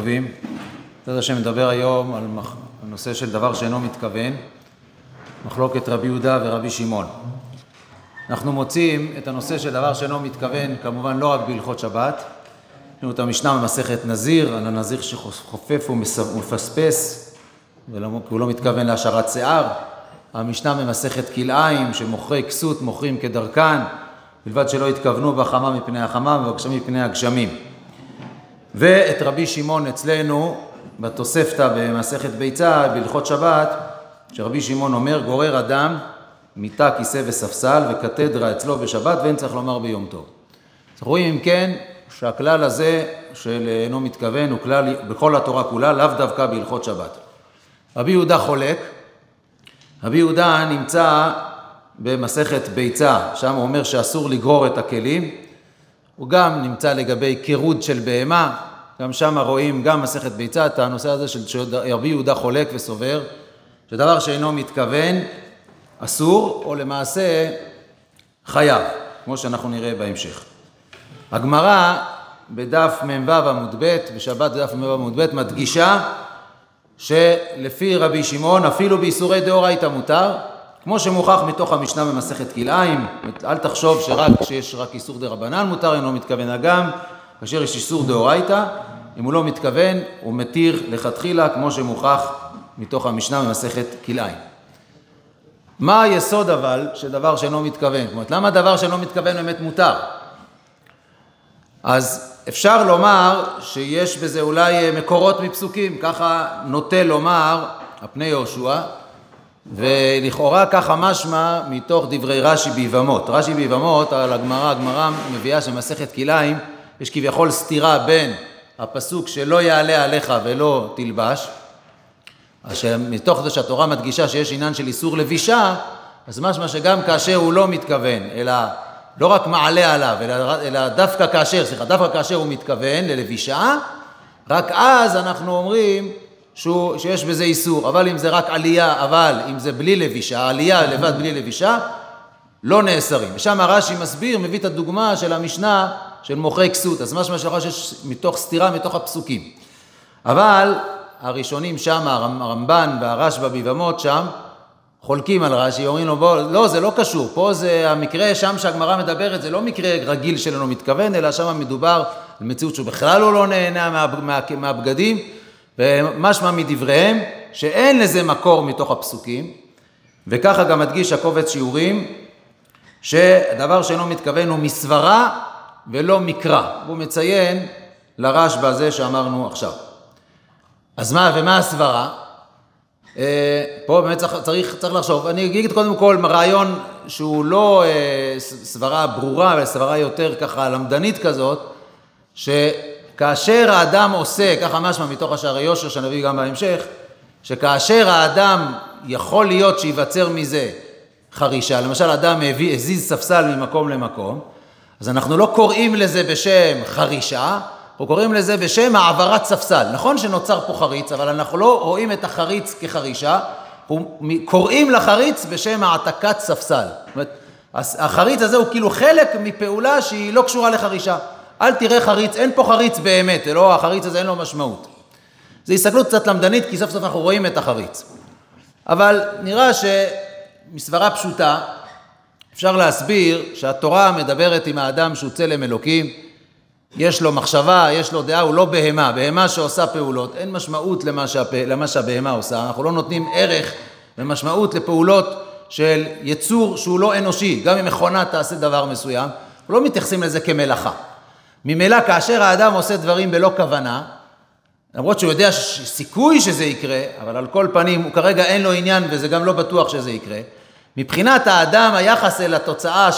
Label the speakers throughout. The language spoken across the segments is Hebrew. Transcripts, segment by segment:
Speaker 1: טובים. בעזרת השם מדבר היום על הנושא של דבר שאינו מתכוון, מחלוקת רבי יהודה ורבי שמעון. אנחנו מוצאים את הנושא של דבר שאינו מתכוון, כמובן לא רק בהלכות שבת, יש לנו את המשנה במסכת נזיר, על הנזיר שחופף ומפספס, כי הוא לא מתכוון להשארת שיער, המשנה במסכת כלאיים, שמוכרי כסות מוכרים כדרכן, בלבד שלא יתכוונו בחמה מפני החמה ובגשמים מפני הגשמים. ואת רבי שמעון אצלנו בתוספתא במסכת ביצה, בהלכות שבת, שרבי שמעון אומר, גורר אדם מיטה, כיסא וספסל וקתדרה אצלו בשבת ואין צריך לומר ביום טוב. אז רואים אם כן שהכלל הזה של אינו מתכוון הוא כלל בכל התורה כולה, לאו דווקא בהלכות שבת. רבי יהודה חולק, רבי יהודה נמצא במסכת ביצה, שם הוא אומר שאסור לגרור את הכלים, הוא גם נמצא לגבי קירוד של בהמה, גם שם רואים, גם מסכת ביצה, את הנושא הזה של רבי יהודה חולק וסובר, שדבר שאינו מתכוון אסור, או למעשה חייב, כמו שאנחנו נראה בהמשך. הגמרא בדף מ"ו עמוד ב', בשבת דף מ"ו עמוד ב', מדגישה שלפי רבי שמעון, אפילו באיסורי דאורייתא מותר, כמו שמוכח מתוך המשנה במסכת כלאיים, אל תחשוב שרק כשיש רק איסור דה רבנן מותר, אינו מתכוון אגם, כאשר יש איסור דאורייתא, אם הוא לא מתכוון, הוא מתיר לכתחילה, כמו שמוכח מתוך המשנה במסכת כלאיים. מה היסוד אבל של דבר שאינו מתכוון? זאת אומרת, למה דבר שאינו מתכוון באמת מותר? אז אפשר לומר שיש בזה אולי מקורות מפסוקים, ככה נוטה לומר הפני יהושע, ולכאורה ככה משמע מתוך דברי רש"י ביבמות. רש"י ביבמות על הגמרא, הגמרא מביאה שמסכת כלאיים, יש כביכול סתירה בין הפסוק שלא יעלה עליך ולא תלבש, מתוך זה שהתורה מדגישה שיש עניין של איסור לבישה, אז משמע שגם כאשר הוא לא מתכוון, אלא לא רק מעלה עליו, אלא, אלא דווקא כאשר, סליחה, דווקא כאשר הוא מתכוון ללבישה, רק אז אנחנו אומרים שהוא, שיש בזה איסור, אבל אם זה רק עלייה, אבל אם זה בלי לבישה, עלייה לבד בלי לבישה, לא נאסרים. ושם הרש"י מסביר, מביא את הדוגמה של המשנה של מוכרי כסות, אז משמע שלך שיש מתוך סתירה מתוך הפסוקים. אבל הראשונים שם, הרמב"ן והרשב"א ביבמות שם, חולקים על רש"י, אומרים לו, בוא, לא, זה לא קשור, פה זה המקרה שם שהגמרא מדברת, זה לא מקרה רגיל שלנו מתכוון, אלא שם מדובר על מציאות שהוא בכלל לא נהנה מה, מה, מהבגדים, ומשמע מדבריהם שאין לזה מקור מתוך הפסוקים, וככה גם מדגיש הקובץ שיעורים, שדבר שאינו מתכוון הוא מסברה ולא מקרא. הוא מציין לרשב"א הזה שאמרנו עכשיו. אז מה, ומה הסברה? אה, פה באמת צריך, צריך, צריך לחשוב. אני אגיד קודם כל רעיון שהוא לא אה, סברה ברורה, אלא סברה יותר ככה למדנית כזאת, שכאשר האדם עושה, ככה משמע מתוך השערי יושר שנביא גם בהמשך, שכאשר האדם יכול להיות שייווצר מזה חרישה, למשל אדם הזיז ספסל ממקום למקום, אז אנחנו לא קוראים לזה בשם חרישה, אנחנו קוראים לזה בשם העברת ספסל. נכון שנוצר פה חריץ, אבל אנחנו לא רואים את החריץ כחרישה, אנחנו קוראים לחריץ בשם העתקת ספסל. זאת אומרת, החריץ הזה הוא כאילו חלק מפעולה שהיא לא קשורה לחרישה. אל תראה חריץ, אין פה חריץ באמת, לא, החריץ הזה אין לו משמעות. זו הסתכלות קצת למדנית, כי סוף סוף אנחנו רואים את החריץ. אבל נראה שמסברה פשוטה, אפשר להסביר שהתורה מדברת עם האדם שהוא צלם אלוקים, יש לו מחשבה, יש לו דעה, הוא לא בהמה, בהמה שעושה פעולות, אין משמעות למה, שהפ... למה שהבהמה עושה, אנחנו לא נותנים ערך ומשמעות לפעולות של יצור שהוא לא אנושי, גם אם מכונה תעשה דבר מסוים, אנחנו לא מתייחסים לזה כמלאכה. ממילא כאשר האדם עושה דברים בלא כוונה, למרות שהוא יודע שיש סיכוי שזה יקרה, אבל על כל פנים הוא כרגע אין לו עניין וזה גם לא בטוח שזה יקרה, מבחינת האדם היחס אל התוצאה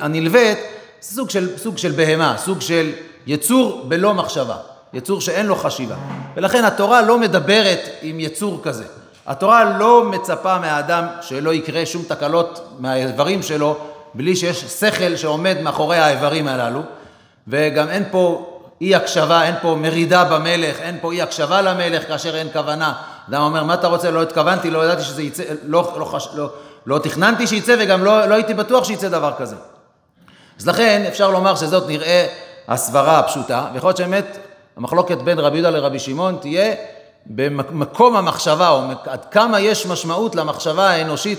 Speaker 1: הנלווית סוג של, סוג של בהמה, סוג של יצור בלא מחשבה, יצור שאין לו חשיבה. ולכן התורה לא מדברת עם יצור כזה. התורה לא מצפה מהאדם שלא יקרה שום תקלות מהאיברים שלו בלי שיש שכל שעומד מאחורי האיברים הללו, וגם אין פה אי הקשבה, אין פה מרידה במלך, אין פה אי הקשבה למלך כאשר אין כוונה. אדם אומר, מה אתה רוצה? לא התכוונתי, לא ידעתי שזה יצא, לא, לא, לא, לא תכננתי שיצא וגם לא, לא הייתי בטוח שיצא דבר כזה. אז לכן אפשר לומר שזאת נראה הסברה הפשוטה, ויכול להיות שבאמת המחלוקת בין רבי יהודה לרבי שמעון תהיה במקום המחשבה, או עד כמה יש משמעות למחשבה האנושית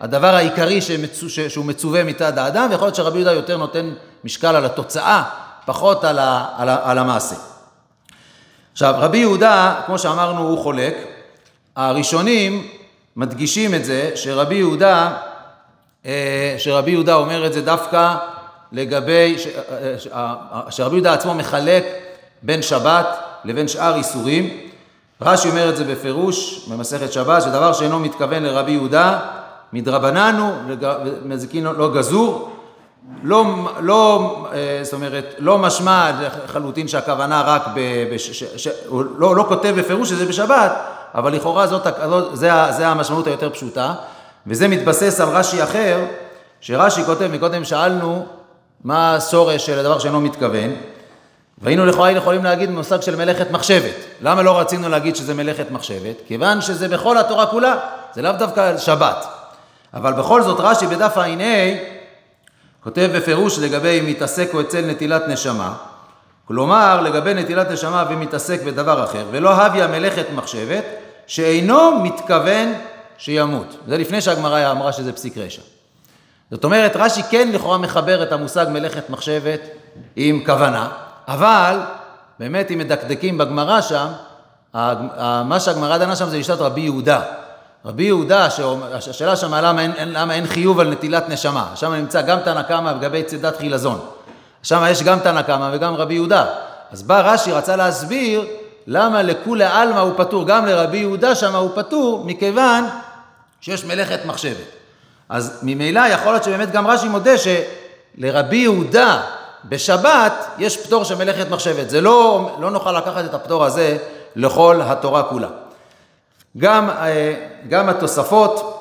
Speaker 1: כהדבר העיקרי שמצו, שהוא מצווה מצד האדם, ויכול להיות שרבי יהודה יותר נותן משקל על התוצאה, פחות על, ה, על, ה, על המעשה. עכשיו, רבי יהודה, כמו שאמרנו, הוא חולק. הראשונים מדגישים את זה שרבי יהודה, אה, שרבי יהודה אומר את זה דווקא לגבי, אה, אה, שרבי יהודה עצמו מחלק בין שבת לבין שאר איסורים. רש"י אומר את זה בפירוש במסכת שבת, שדבר שאינו מתכוון לרבי יהודה, מדרבנן הוא, מזיקין לא גזור, לא, לא, זאת אומרת, לא משמע לחלוטין שהכוונה רק, ב, בש, ש, ש, הוא לא, לא כותב בפירוש שזה בשבת, אבל לכאורה זאת, זאת, זה, זה המשמעות היותר פשוטה, וזה מתבסס על רש"י אחר, שרש"י כותב, מקודם שאלנו מה השורש של הדבר שאינו מתכוון, והיינו לכאורה יכולים להגיד מושג של מלאכת מחשבת. למה לא רצינו להגיד שזה מלאכת מחשבת? כיוון שזה בכל התורה כולה, זה לאו דווקא שבת. אבל בכל זאת רש"י בדף ע"ה כותב בפירוש לגבי מתעסק או אצל נטילת נשמה, כלומר לגבי נטילת נשמה ומתעסק בדבר אחר, ולא הביא מלאכת מחשבת, שאינו מתכוון שימות. זה לפני שהגמרא אמרה שזה פסיק רשע. זאת אומרת, רש"י כן לכאורה מחבר את המושג מלאכת מחשבת עם כוונה, אבל באמת אם מדקדקים בגמרא שם, מה שהגמרא דנה שם זה לשתת רבי יהודה. רבי יהודה, השאלה שם למה למה אין חיוב על נטילת נשמה, שם נמצא גם תנא קמא לגבי צידת חילזון. שם יש גם תנא קמא וגם רבי יהודה. אז בא רש"י, רצה להסביר למה לכולי עלמא הוא פטור, גם לרבי יהודה שם הוא פטור, מכיוון שיש מלאכת מחשבת. אז ממילא יכול להיות שבאמת גם רש"י מודה שלרבי יהודה בשבת יש פטור של מלאכת מחשבת. זה לא, לא נוכל לקחת את הפטור הזה לכל התורה כולה. גם, אה, גם התוספות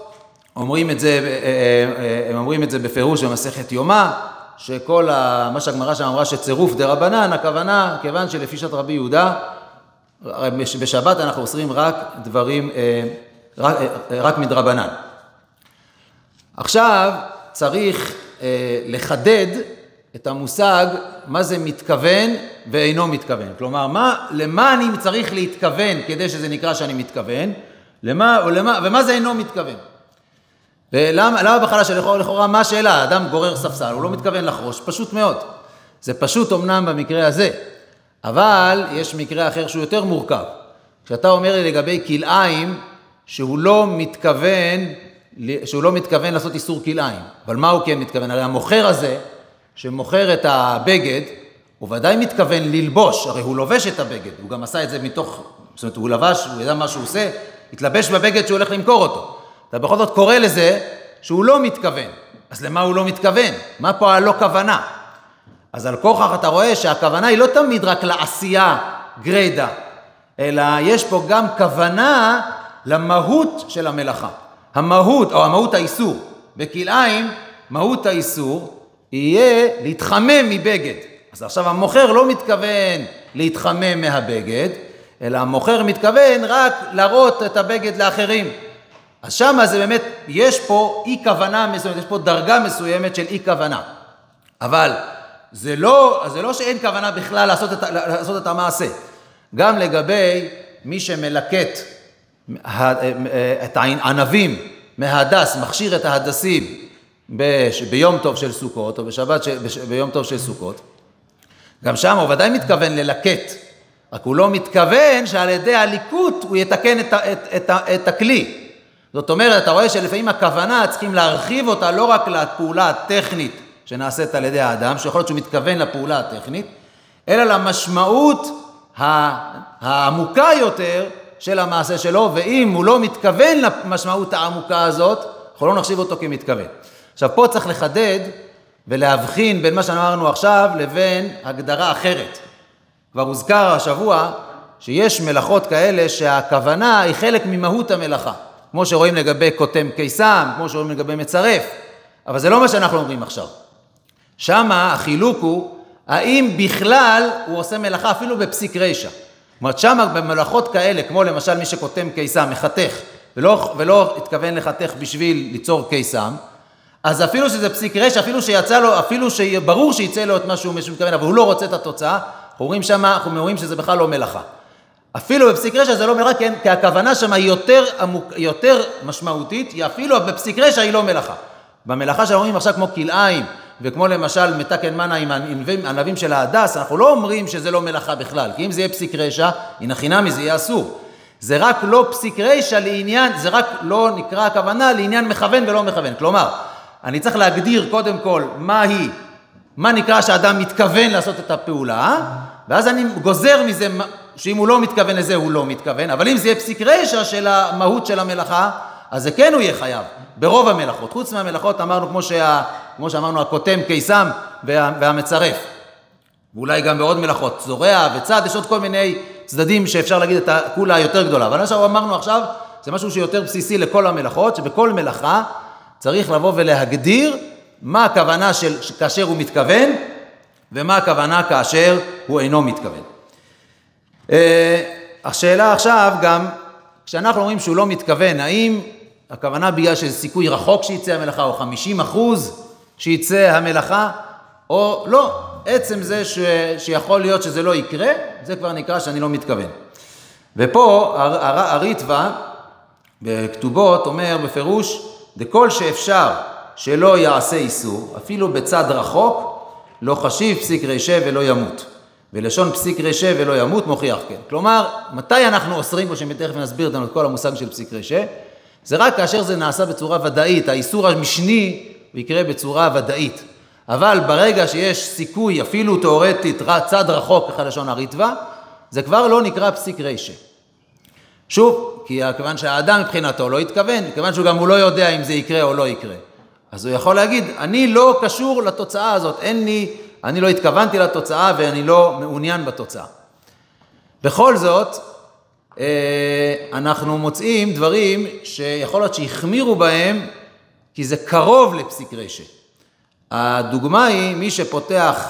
Speaker 1: אומרים את זה, אה, אה, הם אומרים את זה בפירוש במסכת יומא, שכל ה, מה שהגמרא שם אמרה שצירוף דה רבנן, הכוונה, כיוון שלפי שעת רבי יהודה, בשבת אנחנו אוסרים רק דברים, רק, רק מדרבנן. עכשיו צריך לחדד את המושג מה זה מתכוון ואינו מתכוון. כלומר, מה, למה אני צריך להתכוון כדי שזה נקרא שאני מתכוון, למה, ולמה, ומה זה אינו מתכוון. ולמה למה בכלל שלכאורה, לכאורה, מה השאלה? אדם גורר ספסל, הוא לא מתכוון לחרוש, פשוט מאוד. זה פשוט אמנם במקרה הזה, אבל יש מקרה אחר שהוא יותר מורכב. כשאתה אומר לי לגבי כלאיים, שהוא לא מתכוון, שהוא לא מתכוון לעשות איסור כלאיים, אבל מה הוא כן מתכוון? הרי המוכר הזה, שמוכר את הבגד, הוא ודאי מתכוון ללבוש, הרי הוא לובש את הבגד, הוא גם עשה את זה מתוך, זאת אומרת, הוא לבש, הוא ידע מה שהוא עושה, התלבש בבגד שהוא הולך למכור אותו. אתה בכל זאת קורא לזה שהוא לא מתכוון. אז למה הוא לא מתכוון? מה פה הלא כוונה? אז על כוכך אתה רואה שהכוונה היא לא תמיד רק לעשייה גרידא, אלא יש פה גם כוונה למהות של המלאכה. המהות, או המהות האיסור. בכלאיים, מהות האיסור יהיה להתחמם מבגד. אז עכשיו המוכר לא מתכוון להתחמם מהבגד, אלא המוכר מתכוון רק להראות את הבגד לאחרים. אז שמה זה באמת, יש פה אי כוונה מסוימת, יש פה דרגה מסוימת של אי כוונה. אבל זה לא, זה לא שאין כוונה בכלל לעשות את, לעשות את המעשה. גם לגבי מי שמלקט את הענבים מהדס, מכשיר את ההדסים ביום טוב של סוכות, או בשבת, ביום טוב של סוכות, גם שם הוא ודאי מתכוון ללקט, רק הוא לא מתכוון שעל ידי הליקוט הוא יתקן את, את, את, את הכלי. זאת אומרת, אתה רואה שלפעמים הכוונה, צריכים להרחיב אותה לא רק לפעולה הטכנית שנעשית על ידי האדם, שיכול להיות שהוא מתכוון לפעולה הטכנית, אלא למשמעות העמוקה יותר של המעשה שלו, ואם הוא לא מתכוון למשמעות העמוקה הזאת, אנחנו לא נחשיב אותו כמתכוון. עכשיו, פה צריך לחדד ולהבחין בין מה שאמרנו עכשיו לבין הגדרה אחרת. כבר הוזכר השבוע שיש מלאכות כאלה שהכוונה היא חלק ממהות המלאכה. כמו שרואים לגבי קוטם קיסם, כמו שרואים לגבי מצרף, אבל זה לא מה שאנחנו אומרים עכשיו. שמה החילוק הוא האם בכלל הוא עושה מלאכה אפילו בפסיק רישא. זאת אומרת, שמה במלאכות כאלה, כמו למשל מי שקוטם קיסם, מחתך, ולא, ולא התכוון לחתך בשביל ליצור קיסם, אז אפילו שזה פסיק רשע, אפילו שיצא לו, אפילו שברור שיצא לו את מה שהוא מתכוון, אבל הוא לא רוצה את התוצאה, אנחנו אומרים שם, אנחנו אומרים שזה בכלל לא מלאכה. אפילו בפסיק רשע זה לא מלאכה, כן, כי הכוונה שם היא יותר, עמוק, יותר משמעותית, היא אפילו בפסיק רשע היא לא מלאכה. במלאכה שאנחנו אומרים עכשיו כמו כלאיים, וכמו למשל מתקן מנה עם הענבים של ההדס, אנחנו לא אומרים שזה לא מלאכה בכלל, כי אם זה יהיה פסיק רשע, הנה חינמי זה יהיה אסור. זה רק לא פסיק רשע לעניין, זה רק לא נקרא הכוונה לעניין מכוון ולא מכוון. כלומר, אני צריך להגדיר קודם כל מהי, מה נקרא שאדם מתכוון לעשות את הפעולה, ואז אני גוזר מזה שאם הוא לא מתכוון לזה, הוא לא מתכוון, אבל אם זה יהיה פסיק רשע של המהות של המלאכה, אז זה כן הוא יהיה חייב, ברוב המלאכות. חוץ מהמלאכות אמרנו, כמו, שה, כמו שאמרנו, הקוטם, קיסם וה, והמצרף. ואולי גם בעוד מלאכות, זורע וצד, יש עוד כל מיני צדדים שאפשר להגיד את הכולה היותר גדולה. אבל מה שאמרנו עכשיו, זה משהו שיותר בסיסי לכל המלאכות, שבכל מלאכה צריך לבוא ולהגדיר מה הכוונה של כאשר הוא מתכוון, ומה הכוונה כאשר הוא אינו מתכוון. אה, השאלה עכשיו גם, כשאנחנו אומרים שהוא לא מתכוון, האם הכוונה בגלל שזה סיכוי רחוק שיצא המלאכה, או 50 אחוז שיצא המלאכה, או לא, עצם זה ש, שיכול להיות שזה לא יקרה, זה כבר נקרא שאני לא מתכוון. ופה הריטב"א בכתובות אומר בפירוש, דכל שאפשר שלא יעשה איסור, אפילו בצד רחוק, לא חשיב פסיק רישה ולא ימות. ולשון פסיק רישה ולא ימות מוכיח כן. כלומר, מתי אנחנו אוסרים פה, שתכף נסביר לנו את כל המושג של פסיק רישה? זה רק כאשר זה נעשה בצורה ודאית, האיסור המשני יקרה בצורה ודאית. אבל ברגע שיש סיכוי, אפילו תאורטית, צד רחוק, ככה לשון הריטב"א, זה כבר לא נקרא פסיק רישה. שוב, כי כיוון שהאדם מבחינתו לא התכוון, כיוון שהוא גם הוא לא יודע אם זה יקרה או לא יקרה. אז הוא יכול להגיד, אני לא קשור לתוצאה הזאת, אין לי, אני לא התכוונתי לתוצאה ואני לא מעוניין בתוצאה. בכל זאת, אה, אנחנו מוצאים דברים שיכול להיות שהחמירו בהם, כי זה קרוב לפסיק רשת. הדוגמה היא מי שפותח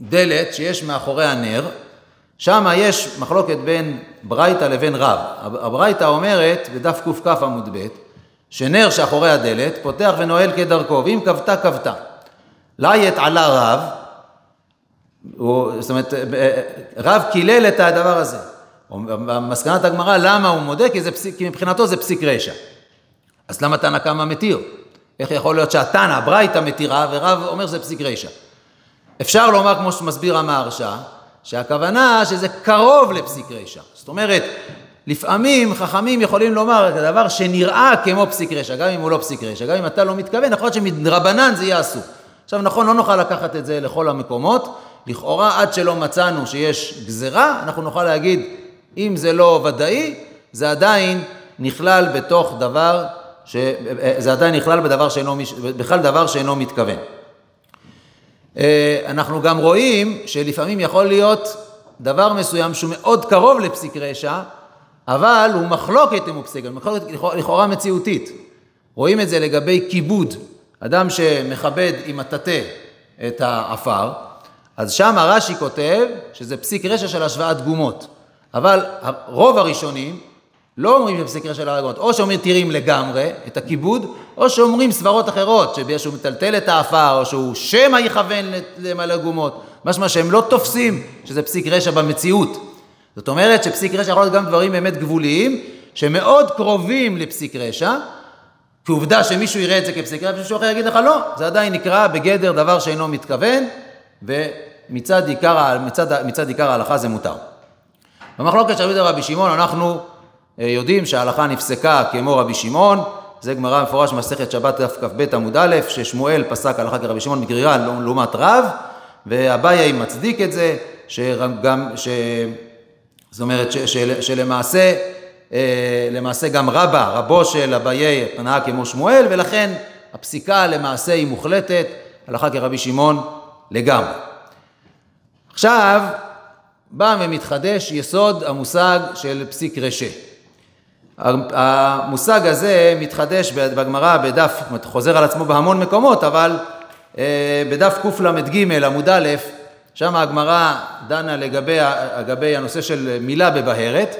Speaker 1: דלת שיש מאחוריה נר, שם יש מחלוקת בין ברייתא לבין רב. הברייתא אומרת, בדף קכ עמוד ב', שנר שאחורי הדלת פותח ונועל כדרכו, ואם כבתה כבתה. ליית עלה רב, הוא, זאת אומרת, רב קילל את הדבר הזה. מסקנת הגמרא, למה הוא מודה? כי, פסיק, כי מבחינתו זה פסיק רשע. אז למה תנא קמא מתיר? איך יכול להיות שהתנא, הברייתא מתירה, ורב אומר שזה פסיק רשע? אפשר לומר, כמו שמסביר המהרש"א, שהכוונה שזה קרוב לפסיק רשע. זאת אומרת, לפעמים חכמים יכולים לומר את הדבר שנראה כמו פסיק רשע, גם אם הוא לא פסיק רשע, גם אם אתה לא מתכוון, יכול להיות שמדרבנן זה יהיה אסור. עכשיו נכון, לא נוכל לקחת את זה לכל המקומות, לכאורה עד שלא מצאנו שיש גזרה, אנחנו נוכל להגיד, אם זה לא ודאי, זה עדיין נכלל בתוך דבר, ש... זה עדיין נכלל בדבר שאינו, בכלל דבר שאינו מתכוון. אה, אנחנו גם רואים שלפעמים יכול להיות דבר מסוים שהוא מאוד קרוב לפסיק רשע, אבל הוא מחלוקת אם הוא פסיק, מחלוקת לכאורה מציאותית. רואים את זה לגבי כיבוד, אדם שמכבד עם מטאטא את העפר, אז שם הרש"י כותב שזה פסיק רשע של השוואת גומות. אבל רוב הראשונים לא אומרים שפסיק רשע של הגומות, או שאומרים תירים לגמרי, את הכיבוד, או שאומרים סברות אחרות, שבגלל שהוא מטלטל את העפר, או שהוא שמא יכוון למלא גומות, משמע שהם לא תופסים שזה פסיק רשע במציאות. זאת אומרת שפסיק רשע יכול להיות גם דברים באמת גבוליים, שמאוד קרובים לפסיק רשע, כעובדה שמישהו יראה את זה כפסיק רשע, ומישהו אחר יגיד לך לא, זה עדיין נקרא בגדר דבר שאינו מתכוון, ומצד עיקר, מצד, מצד עיקר ההלכה זה מותר. במחלוקת של רבי שמעון אנחנו יודעים שההלכה נפסקה כמו רבי שמעון, זה גמרא מפורש במסכת שבת דף כ"ב עמוד א', ששמואל פסק הלכה כרבי שמעון מגרירה לעומת רב, ואביי מצדיק את זה, שגם, ש... זאת אומרת ש, של, שלמעשה אה, למעשה גם רבא, רבו של אביי פנה כמו שמואל, ולכן הפסיקה למעשה היא מוחלטת, הלכה כרבי שמעון לגמרי. עכשיו בא ומתחדש יסוד המושג של פסיק רשה. המושג הזה מתחדש בגמרא בדף, חוזר על עצמו בהמון מקומות, אבל אה, בדף קל"ג עמוד א', שם הגמרא דנה לגבי, לגבי הנושא של מילה בבהרת,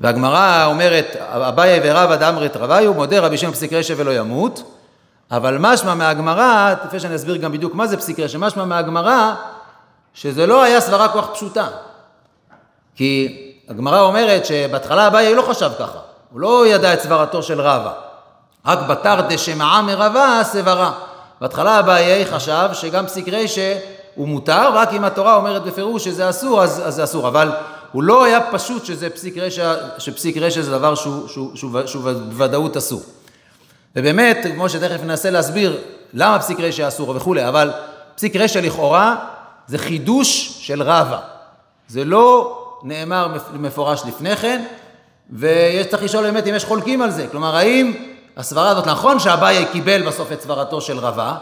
Speaker 1: והגמרא אומרת, אביי ורבא דאמרת רביו, מודה רבי שם פסיק רשע ולא ימות, אבל משמע מהגמרא, לפני שאני אסביר גם בדיוק מה זה פסיק רשע, משמע מהגמרא שזה לא היה סברה כל פשוטה. כי הגמרא אומרת שבהתחלה אביי לא חשב ככה, הוא לא ידע את סברתו של רבא. רק בתר דשמעה מרבה סברה. בהתחלה אביי חשב שגם פסיק רישא הוא מותר, רק אם התורה אומרת בפירוש שזה אסור, אז, אז זה אסור. אבל הוא לא היה פשוט שזה פסיק רשע, שפסיק רשע זה דבר שהוא, שהוא, שהוא, שהוא בוודאות אסור. ובאמת, כמו שתכף ננסה להסביר למה פסיק רשע אסור וכולי, אבל פסיק רשע לכאורה זה חידוש של רבא. זה לא נאמר מפורש לפני כן, וצריך לשאול באמת אם יש חולקים על זה. כלומר, האם הסברה הזאת, נכון שאביי קיבל בסוף את סברתו של רבא,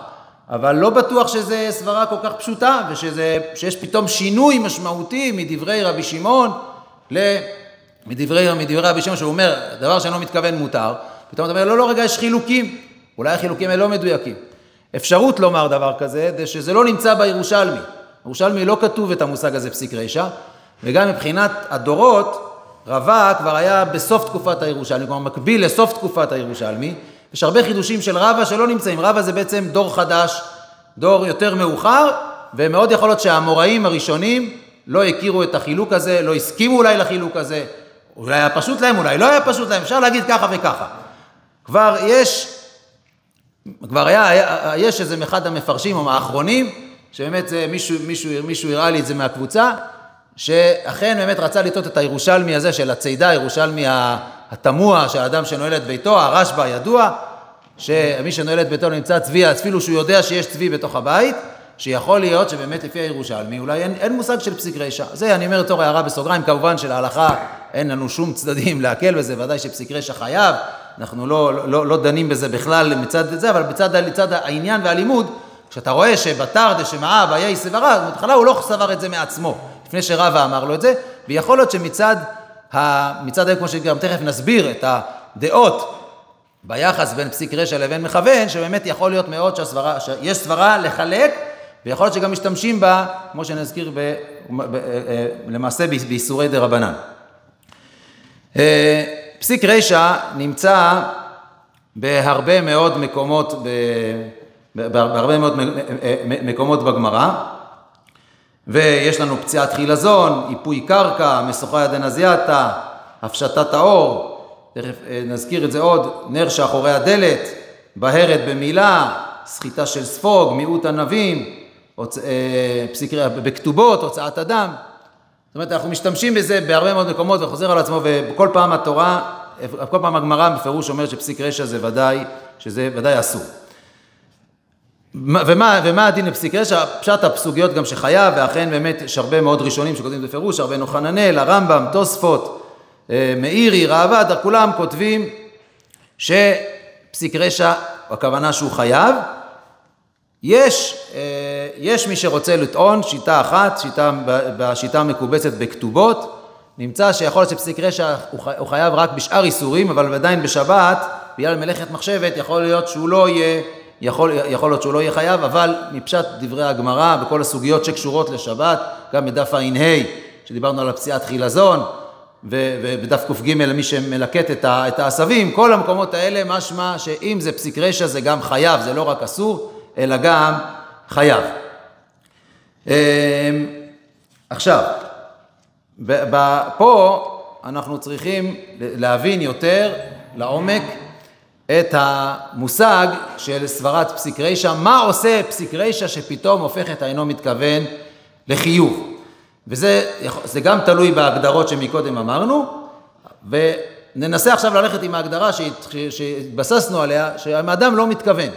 Speaker 1: אבל לא בטוח שזו סברה כל כך פשוטה, ושיש פתאום שינוי משמעותי מדברי רבי שמעון ל... מדברי, מדברי רבי שמעון, שהוא אומר, דבר שאינו מתכוון מותר, פתאום אתה אומר, לא, לא, רגע, יש חילוקים. אולי החילוקים האלה לא מדויקים. אפשרות לומר דבר כזה, זה שזה לא נמצא בירושלמי. בירושלמי לא כתוב את המושג הזה פסיק רשע, וגם מבחינת הדורות, רבה כבר היה בסוף תקופת הירושלמי, כלומר מקביל לסוף תקופת הירושלמי, יש הרבה חידושים של רבא שלא נמצאים. רבא זה בעצם דור חדש, דור יותר מאוחר, ומאוד יכול להיות שהאמוראים הראשונים לא הכירו את החילוק הזה, לא הסכימו אולי לחילוק הזה, אולי היה פשוט להם, אולי לא היה פשוט להם, אפשר להגיד ככה וככה. כבר יש, כבר היה, היה יש איזה אחד המפרשים או האחרונים, שבאמת זה מישהו, מישהו, מישהו הראה לי את זה מהקבוצה, שאכן באמת רצה לטעות את הירושלמי הזה של הצידה, הירושלמי התמוה של אדם שנועל את ביתו, הרשב"א הידוע, שמי שנועל את ביתו נמצא צבי, אפילו שהוא יודע שיש צבי בתוך הבית, שיכול להיות שבאמת לפי הירושלמי אולי אין, אין מושג של פסיק רשע. זה אני אומר לתור הערה בסוגריים, כמובן שלהלכה אין לנו שום צדדים להקל בזה, ודאי שפסיק רשע חייב, אנחנו לא, לא, לא דנים בזה בכלל מצד זה, אבל בצד, בצד העניין והלימוד, כשאתה רואה שבתר דשמעה באיי סברה, בהתחלה הוא לא סבר את זה מעצמו, לפני שרבא אמר לו את זה, ויכול להיות שמצד מצד כמו שגם תכף נסביר את הדעות ביחס בין פסיק רשע לבין מכוון, שבאמת יכול להיות מאוד שהסברה, שיש סברה לחלק, ויכול להיות שגם משתמשים בה, כמו שנזכיר ב, ב, ב, אה, למעשה באיסורי דה רבנן. אה, פסיק רשע נמצא בהרבה מאוד מקומות, בהרבה מאוד אה, מקומות בגמרא. ויש לנו פציעת חילזון, איפוי קרקע, משוכה ידן אזיאטה, הפשטת האור, תכף אה, נזכיר את זה עוד, נר שאחורי הדלת, בהרת במילה, סחיטה של ספוג, מיעוט ענבים, הוצ... אה, פסיק... בכתובות, הוצאת אדם. זאת אומרת, אנחנו משתמשים בזה בהרבה מאוד מקומות וחוזר על עצמו, וכל פעם התורה, כל פעם הגמרא בפירוש אומרת שפסיק רשע זה ודאי, שזה ודאי אסור. ומה, ומה הדין לפסיק רשע? פשט הפסוגיות גם שחייב, ואכן באמת יש הרבה מאוד ראשונים שכותבים בפירוש, רבנו חננאל, הרמב"ם, תוספות, אה, מאירי, ראב"ד, כולם כותבים שפסיק רשע, הכוונה שהוא חייב. יש, אה, יש מי שרוצה לטעון שיטה אחת, שיטה, בשיטה המקובצת בכתובות, נמצא שיכול להיות שפסיק רשע הוא חייב רק בשאר איסורים, אבל עדיין בשבת, בגלל מלאכת מחשבת, יכול להיות שהוא לא יהיה יכול, יכול להיות שהוא לא יהיה חייב, אבל מפשט דברי הגמרא וכל הסוגיות שקשורות לשבת, גם בדף ע"ה, שדיברנו על הפציעת חילזון, ובדף קג למי שמלקט את, את העשבים, כל המקומות האלה משמע שאם זה פסיק רשע זה גם חייב, זה לא רק אסור, אלא גם חייב. אמ, עכשיו, פה אנחנו צריכים להבין יותר לעומק את המושג של סברת פסיק רישא, מה עושה פסיק רישא שפתאום הופך את האינו מתכוון לחיוב. וזה גם תלוי בהגדרות שמקודם אמרנו, וננסה עכשיו ללכת עם ההגדרה שהתבססנו עליה, שהאדם לא מתכוון.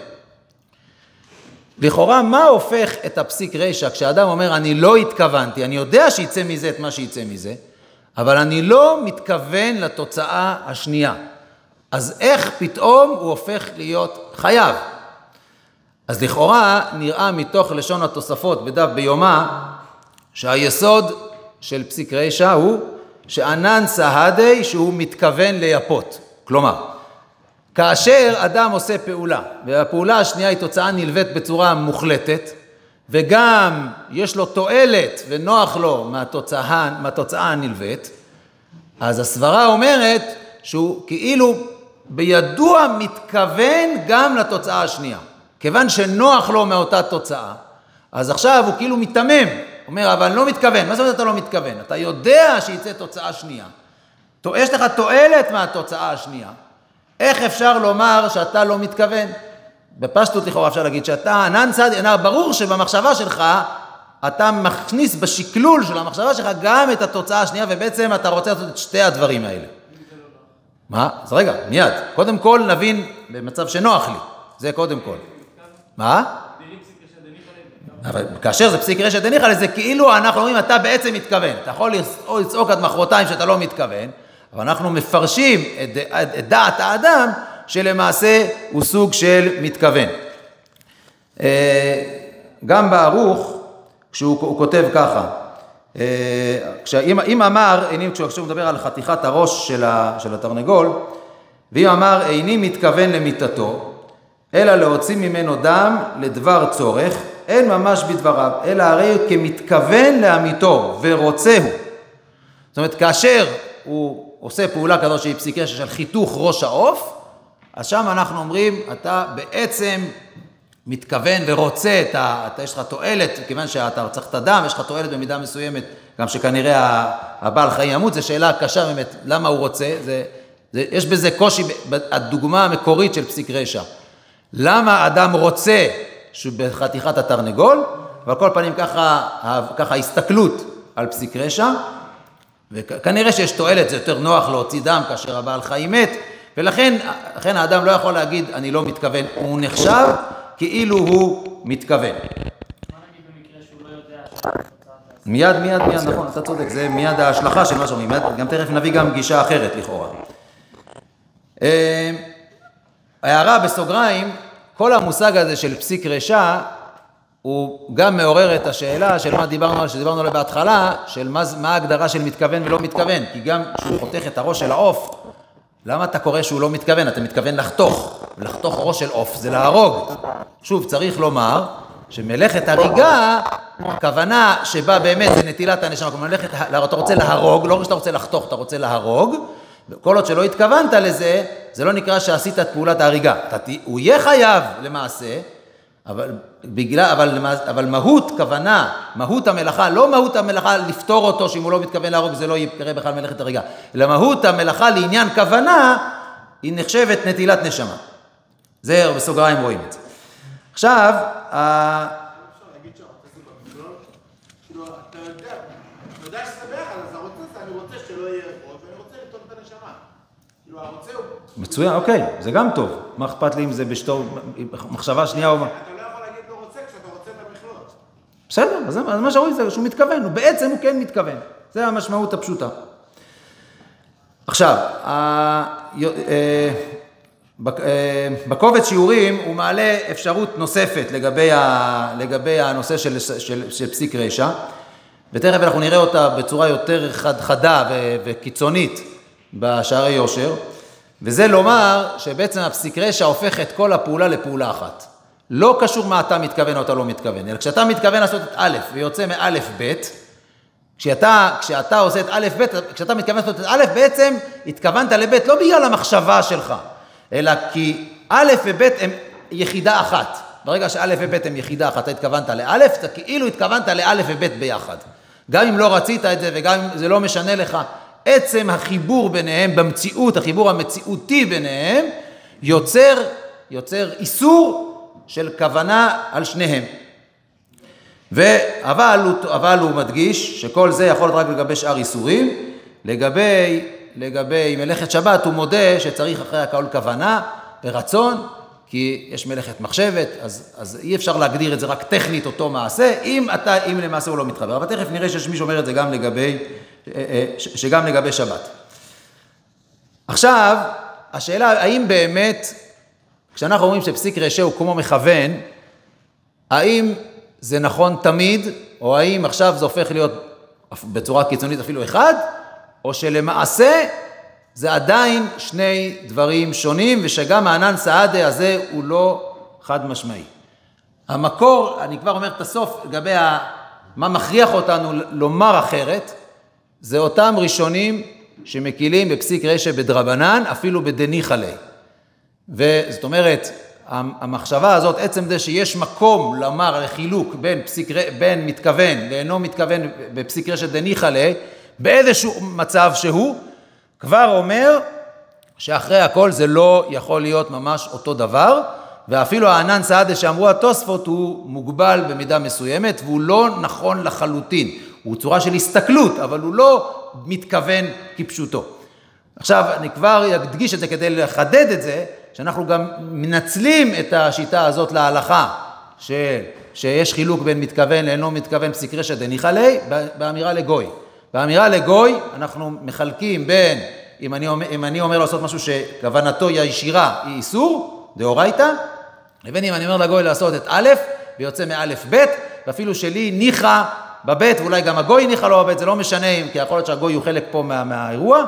Speaker 1: לכאורה, מה הופך את הפסיק רישא כשאדם אומר, אני לא התכוונתי, אני יודע שיצא מזה את מה שיצא מזה, אבל אני לא מתכוון לתוצאה השנייה. אז איך פתאום הוא הופך להיות חייב? אז לכאורה נראה מתוך לשון התוספות בדף ביומא שהיסוד של פסיק רישא הוא שענן סהדי שהוא מתכוון לייפות. כלומר, כאשר אדם עושה פעולה, והפעולה השנייה היא תוצאה נלווית בצורה מוחלטת, וגם יש לו תועלת ונוח לו מהתוצאה, מהתוצאה הנלווית, אז הסברה אומרת שהוא כאילו בידוע מתכוון גם לתוצאה השנייה. כיוון שנוח לו מאותה תוצאה, אז עכשיו הוא כאילו מיתמם, אומר, אבל אני לא מתכוון. מה זאת אומרת אתה לא מתכוון? אתה יודע שיצא תוצאה שנייה. יש לך תועלת מהתוצאה השנייה. איך אפשר לומר שאתה לא מתכוון? בפשטות לכאורה אפשר להגיד שאתה ענן צדי, ברור שבמחשבה שלך אתה מכניס בשקלול של המחשבה שלך גם את התוצאה השנייה, ובעצם אתה רוצה לעשות את שתי הדברים האלה. מה? אז רגע, מיד. קודם כל נבין במצב שנוח לי. זה קודם כל. מה? אבל כאשר זה פסיק רשת דניחא זה כאילו אנחנו אומרים, אתה בעצם מתכוון. אתה יכול לצעוק עד מחרתיים שאתה לא מתכוון, אבל אנחנו מפרשים את, את, את דעת האדם שלמעשה הוא סוג של מתכוון. אה, גם בערוך, כשהוא כותב ככה, כשאם, אם אמר, כשהוא מדבר על חתיכת הראש של, ה, של התרנגול, ואם אמר איני מתכוון למיתתו, אלא להוציא ממנו דם לדבר צורך, אין ממש בדבריו, אלא הרי כמתכוון לאמיתו ורוצהו. זאת אומרת, כאשר הוא עושה פעולה כזאת שהיא פסיקה של חיתוך ראש העוף, אז שם אנחנו אומרים, אתה בעצם מתכוון ורוצה, אתה, אתה, יש לך תועלת, כיוון שאתה צריך את הדם, יש לך תועלת במידה מסוימת, גם שכנראה הבעל חיים ימות, זו שאלה קשה באמת, למה הוא רוצה, זה, זה, יש בזה קושי, הדוגמה המקורית של פסיק רשע. למה אדם רוצה שהוא בחתיכת התרנגול, ועל כל פנים ככה, ככה הסתכלות על פסיק רשע, וכנראה שיש תועלת, זה יותר נוח להוציא דם כאשר הבעל חיים מת, ולכן האדם לא יכול להגיד, אני לא מתכוון, הוא נחשב כאילו הוא מתכוון. מיד, מיד, מיד, נכון, אתה צודק, זה מיד ההשלכה של מה שאומרים, גם תכף נביא גם גישה אחרת לכאורה. אה, הערה בסוגריים, כל המושג הזה של פסיק רשע, הוא גם מעורר את השאלה של מה דיברנו, שדיברנו עליה בהתחלה, של מה, מה ההגדרה של מתכוון ולא מתכוון, כי גם כשהוא חותך את הראש של העוף, למה אתה קורא שהוא לא מתכוון? אתה מתכוון לחתוך, לחתוך ראש של עוף זה להרוג. שוב, צריך לומר שמלאכת הריגה, הכוונה שבה באמת זה נטילת הנשמה, כלומר מלאכת, אתה רוצה להרוג, לא רק שאתה רוצה לחתוך, אתה רוצה להרוג, כל עוד שלא התכוונת לזה, זה לא נקרא שעשית את פעולת ההריגה. הוא יהיה חייב למעשה, אבל, בגלל, אבל, אבל מהות כוונה, מהות המלאכה, לא מהות המלאכה לפתור אותו, שאם הוא לא מתכוון להרוג זה לא יקרה בכלל מלאכת הריגה, אלא מהות המלאכה לעניין כוונה, היא נחשבת נטילת נשמה. זה בסוגריים רואים את זה. עכשיו, מצוין, אוקיי, זה גם טוב. מה אכפת לי אם זה בשתור, מחשבה שנייה או...
Speaker 2: אתה לא יכול להגיד לא רוצה כשאתה רוצה במכלול.
Speaker 1: בסדר, אז מה שרואים זה שהוא מתכוון, הוא בעצם הוא כן מתכוון. זה המשמעות הפשוטה. עכשיו, אה, בקובץ שיעורים הוא מעלה אפשרות נוספת לגבי, ה, לגבי הנושא של, של, של פסיק רשע, ותכף אנחנו נראה אותה בצורה יותר חד, חדה וקיצונית בשערי יושר. וזה לומר שבעצם הפסיק רשע הופך את כל הפעולה לפעולה אחת. לא קשור מה אתה מתכוון או אתה לא מתכוון, אלא כשאתה מתכוון לעשות את א' ויוצא מא' ב', כשאתה, כשאתה עושה את א' ב', כשאתה מתכוון לעשות את א', בעצם התכוונת לב' לא בגלל המחשבה שלך, אלא כי א' וב' הם יחידה אחת. ברגע שא' וב' הם יחידה אחת, אתה התכוונת לא', אתה כאילו התכוונת לא' וב' ביחד. גם אם לא רצית את זה וגם אם זה לא משנה לך, עצם החיבור ביניהם במציאות, החיבור המציאותי ביניהם, יוצר, יוצר איסור של כוונה על שניהם. אבל הוא, אבל הוא מדגיש שכל זה יכול להיות רק לגבי שאר איסורים, לגבי, לגבי מלאכת שבת הוא מודה שצריך אחרי הכל כוונה ורצון, כי יש מלאכת מחשבת, אז, אז אי אפשר להגדיר את זה רק טכנית אותו מעשה, אם, אתה, אם למעשה הוא לא מתחבר. אבל תכף נראה שיש מי שאומר את זה גם לגבי אה, אה, שגם לגבי שבת. עכשיו, השאלה האם באמת, כשאנחנו אומרים שפסיק רשע הוא כמו מכוון, האם זה נכון תמיד, או האם עכשיו זה הופך להיות בצורה קיצונית אפילו אחד, או שלמעשה זה עדיין שני דברים שונים, ושגם הענן סעדה הזה הוא לא חד משמעי. המקור, אני כבר אומר את הסוף לגבי מה מכריח אותנו לומר אחרת, זה אותם ראשונים שמקילים בפסיק רשע בדרבנן, אפילו בדניחא ליה. וזאת אומרת, המחשבה הזאת, עצם זה שיש מקום לומר לחילוק בין, פסיק, בין מתכוון לאינו מתכוון בפסיק רשת דניחא ליה, באיזשהו מצב שהוא, כבר אומר שאחרי הכל זה לא יכול להיות ממש אותו דבר, ואפילו הענן סעדה שאמרו התוספות הוא מוגבל במידה מסוימת והוא לא נכון לחלוטין. הוא צורה של הסתכלות, אבל הוא לא מתכוון כפשוטו. עכשיו, אני כבר אדגיש את זה כדי לחדד את זה, שאנחנו גם מנצלים את השיטה הזאת להלכה, ש, שיש חילוק בין מתכוון לאינו מתכוון פסיק רשת דניחא ליה, באמירה לגוי. באמירה לגוי אנחנו מחלקים בין, אם אני, אומר, אם אני אומר לעשות משהו שכוונתו היא הישירה, היא איסור, דאורייתא, לבין אם אני אומר לגוי לעשות את א', ויוצא מאלף ב', ואפילו שלי ניחא בבית, ואולי גם הגוי ניחא לו בבית, זה לא משנה, כי יכול להיות שהגוי הוא חלק פה מה, מהאירוע.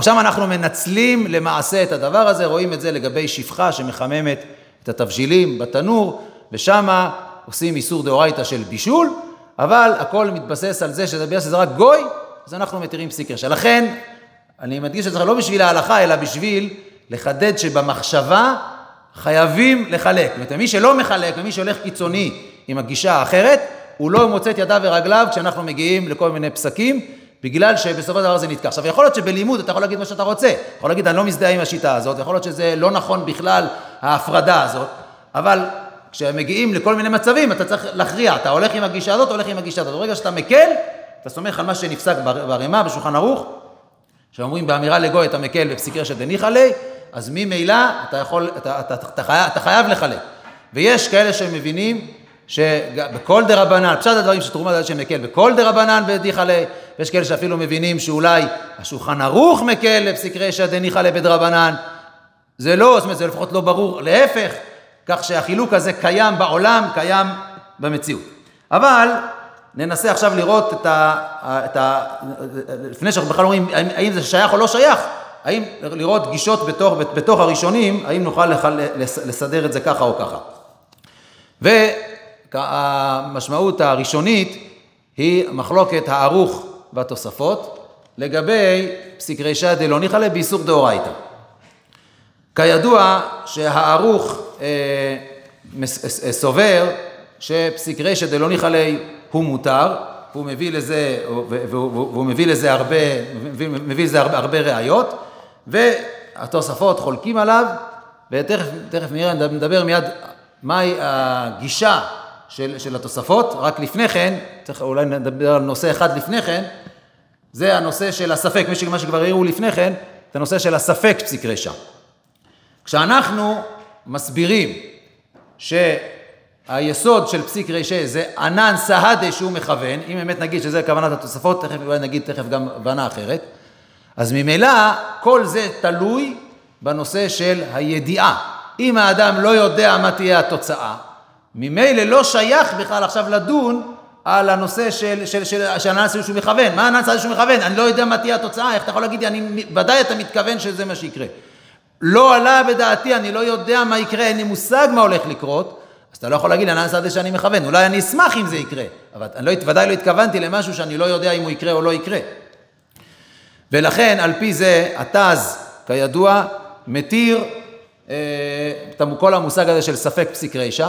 Speaker 1: שם אנחנו מנצלים למעשה את הדבר הזה, רואים את זה לגבי שפחה שמחממת את התבשילים בתנור, ושם עושים איסור דאורייתא של בישול, אבל הכל מתבסס על זה שזה בגלל שזה רק גוי, אז אנחנו מתירים פסיק רשע. לכן, אני מדגיש את זה לא בשביל ההלכה, אלא בשביל לחדד שבמחשבה חייבים לחלק. זאת אומרת, מי שלא מחלק ומי שהולך קיצוני עם הגישה האחרת, הוא לא מוצא את ידיו ורגליו כשאנחנו מגיעים לכל מיני פסקים, בגלל שבסופו של דבר זה נתקע. עכשיו, יכול להיות שבלימוד אתה יכול להגיד מה שאתה רוצה. יכול להגיד, אני לא מזדהה עם השיטה הזאת, יכול להיות שזה לא נכון בכלל, ההפרדה הזאת, אבל כשמגיעים לכל מיני מצבים, אתה צריך להכריע, אתה הולך עם הגישה הזאת, הולך עם הגישה הזאת. ברגע שאתה מקל, אתה סומך על מה שנפסק ברמה, בשולחן ערוך, שאומרים באמירה לגוי אתה מקל בפסיקר של דניחא ליה, אז ממילא אתה יכול, אתה, אתה, אתה, אתה, חייב, אתה חייב לחלק. ויש כאלה שמבינים שבכל דה רבנן, פשט הדברים שתרומה זה שם מקל, בכל דה רבנן בדיחא ליה, ויש כאלה שאפילו מבינים שאולי השולחן ערוך מקל לפסיק רשע דניחא ליה בדרבנן. זה לא, זאת אומרת, זה לפחות לא ברור, להפך, כך שהחילוק הזה קיים בעולם, קיים במציאות. אבל ננסה עכשיו לראות את ה... את ה לפני שאנחנו בכלל אומרים האם זה שייך או לא שייך, האם לראות גישות בתוך, בתוך הראשונים, האם נוכל לסדר את זה ככה או ככה. והמשמעות הראשונית היא מחלוקת הערוך והתוספות לגבי פסיק רישא דלא ניחא באיסור דאורייתא. כידוע שהערוך אה, אה, סובר שפסיק רישא דלא ניחא הוא מותר, והוא מביא לזה, והוא מביא לזה הרבה, מביא לזה הרבה, הרבה ראיות, והתוספות חולקים עליו, ותכף נראה, נדבר מיד מהי הגישה של, של התוספות, רק לפני כן, צריך אולי נדבר על נושא אחד לפני כן, זה הנושא של הספק, מה שכבר הראו לפני כן, זה הנושא של הספק פסיק רשע. כשאנחנו מסבירים שהיסוד של פסיק רשע זה ענן סהדה שהוא מכוון, אם באמת נגיד שזה כוונת התוספות, תכף אולי נגיד תכף גם הבנה אחרת, אז ממילא כל זה תלוי בנושא של הידיעה. אם האדם לא יודע מה תהיה התוצאה, ממילא לא שייך בכלל עכשיו לדון על הנושא של, של, של, של הנאצי שהוא מכוון. מה הנאצי שהוא מכוון? אני לא יודע מה תהיה התוצאה, איך אתה יכול להגיד לי, אני, ודאי אתה מתכוון שזה מה שיקרה. לא עלה בדעתי, אני לא יודע מה יקרה, אין לי מושג מה הולך לקרות, אז אתה לא יכול להגיד לי, הנאצי שאני מכוון. אולי אני אשמח אם זה יקרה, אבל אני לא, ודאי לא התכוונתי למשהו שאני לא יודע אם הוא יקרה או לא יקרה. ולכן, על פי זה, התז, כידוע, מתיר את כל המושג הזה של ספק פסיק רישא,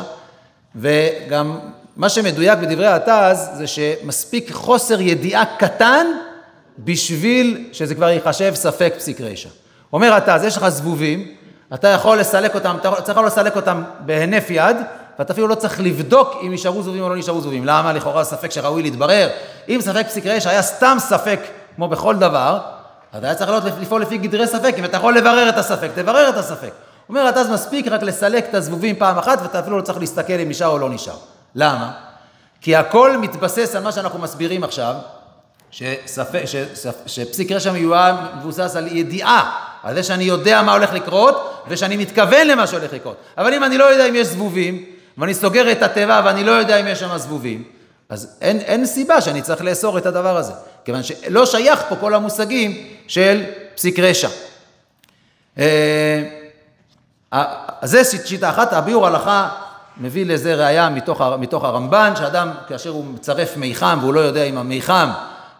Speaker 1: וגם מה שמדויק בדברי התז זה שמספיק חוסר ידיעה קטן בשביל שזה כבר ייחשב ספק פסיק רישא. אומר התז, יש לך זבובים, אתה יכול לסלק אותם, אתה צריך לסלק אותם בהינף יד, ואתה אפילו לא צריך לבדוק אם נשארו זבובים או לא נשארו זבובים. למה? לכאורה ספק שראוי להתברר. אם ספק פסיק רישא היה סתם ספק, כמו בכל דבר, אז היה צריך לפעול לפי גדרי ספק. אם אתה יכול לברר את הספק, תברר את הספק. אומרת, אז מספיק רק לסלק את הזבובים פעם אחת, ואתה אפילו לא צריך להסתכל אם נשאר או לא נשאר. למה? כי הכל מתבסס על מה שאנחנו מסבירים עכשיו, שספק, שספ, שפסיק רשע מיועד מבוסס על ידיעה, על זה שאני יודע מה הולך לקרות, ושאני מתכוון למה שהולך לקרות. אבל אם אני לא יודע אם יש זבובים, ואני סוגר את התיבה ואני לא יודע אם יש שם זבובים, אז אין, אין סיבה שאני צריך לאסור את הדבר הזה, כיוון שלא שייך פה כל המושגים של פסיק רשע. אה, אז זה שיטה אחת, הביאור הלכה מביא לזה ראייה מתוך, מתוך הרמב"ן, שאדם כאשר הוא מצרף מיחם והוא לא יודע אם המיחם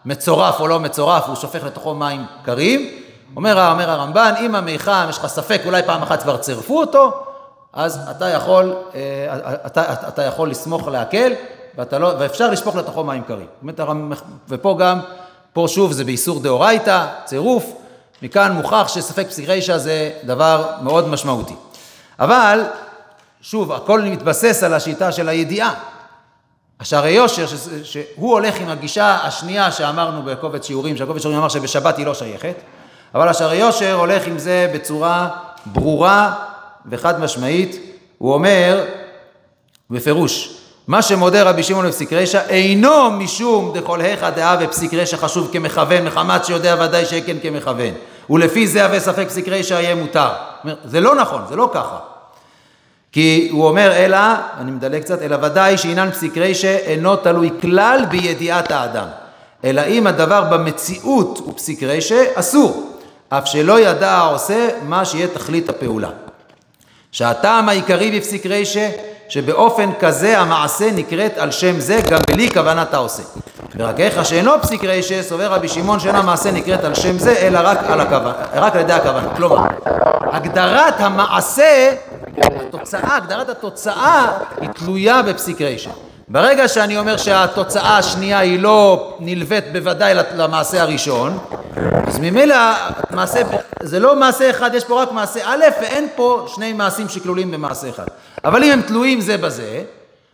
Speaker 1: מצורף או לא מצורף, הוא שופך לתוכו מים קרים, אומר, אומר הרמב"ן, אם המיחם, יש לך ספק, אולי פעם אחת כבר צירפו אותו, אז אתה יכול, אה, אתה, אתה, אתה יכול לסמוך להקל, ואתה לא, ואפשר לשפוך לתוכו מים קרים. ופה גם, פה שוב זה באיסור דאורייתא, צירוף, מכאן מוכח שספק פסיק רישא זה דבר מאוד משמעותי. אבל, שוב, הכל מתבסס על השיטה של הידיעה. השערי יושר, שהוא הולך עם הגישה השנייה שאמרנו בקובץ שיעורים, שהקובץ שיעורים אמר שבשבת היא לא שייכת, אבל השערי יושר הולך עם זה בצורה ברורה וחד משמעית. הוא אומר בפירוש, מה שמודה רבי שמעון בפסיק רשע אינו משום דכל היכא דאה ופסיק רשע חשוב כמכוון, מחמת שיודע ודאי שכן כמכוון. ולפי זה הווה ספק פסיק רשע יהיה מותר. זה לא נכון, זה לא ככה. כי הוא אומר, אלא, אני מדלג קצת, אלא ודאי שעניין פסיק רישא אינו תלוי כלל בידיעת האדם. אלא אם הדבר במציאות הוא פסיק רישא, אסור. אף שלא ידע העושה מה שיהיה תכלית הפעולה. שהטעם העיקרי בפסיק רישא, שבאופן כזה המעשה נקראת על שם זה גם בלי כוונת העושה. ורק איך שאינו פסיק רישא, סובר רבי שמעון שאין המעשה נקראת על שם זה, אלא רק על, הכוונה, רק על ידי הכוונה. כלומר, הגדרת המעשה התוצאה, הגדרת התוצאה היא תלויה בפסיק רישא. ברגע שאני אומר שהתוצאה השנייה היא לא נלווית בוודאי למעשה הראשון, אז ממילא מעשה, זה לא מעשה אחד, יש פה רק מעשה א' ואין פה שני מעשים שכלולים במעשה אחד. אבל אם הם תלויים זה בזה,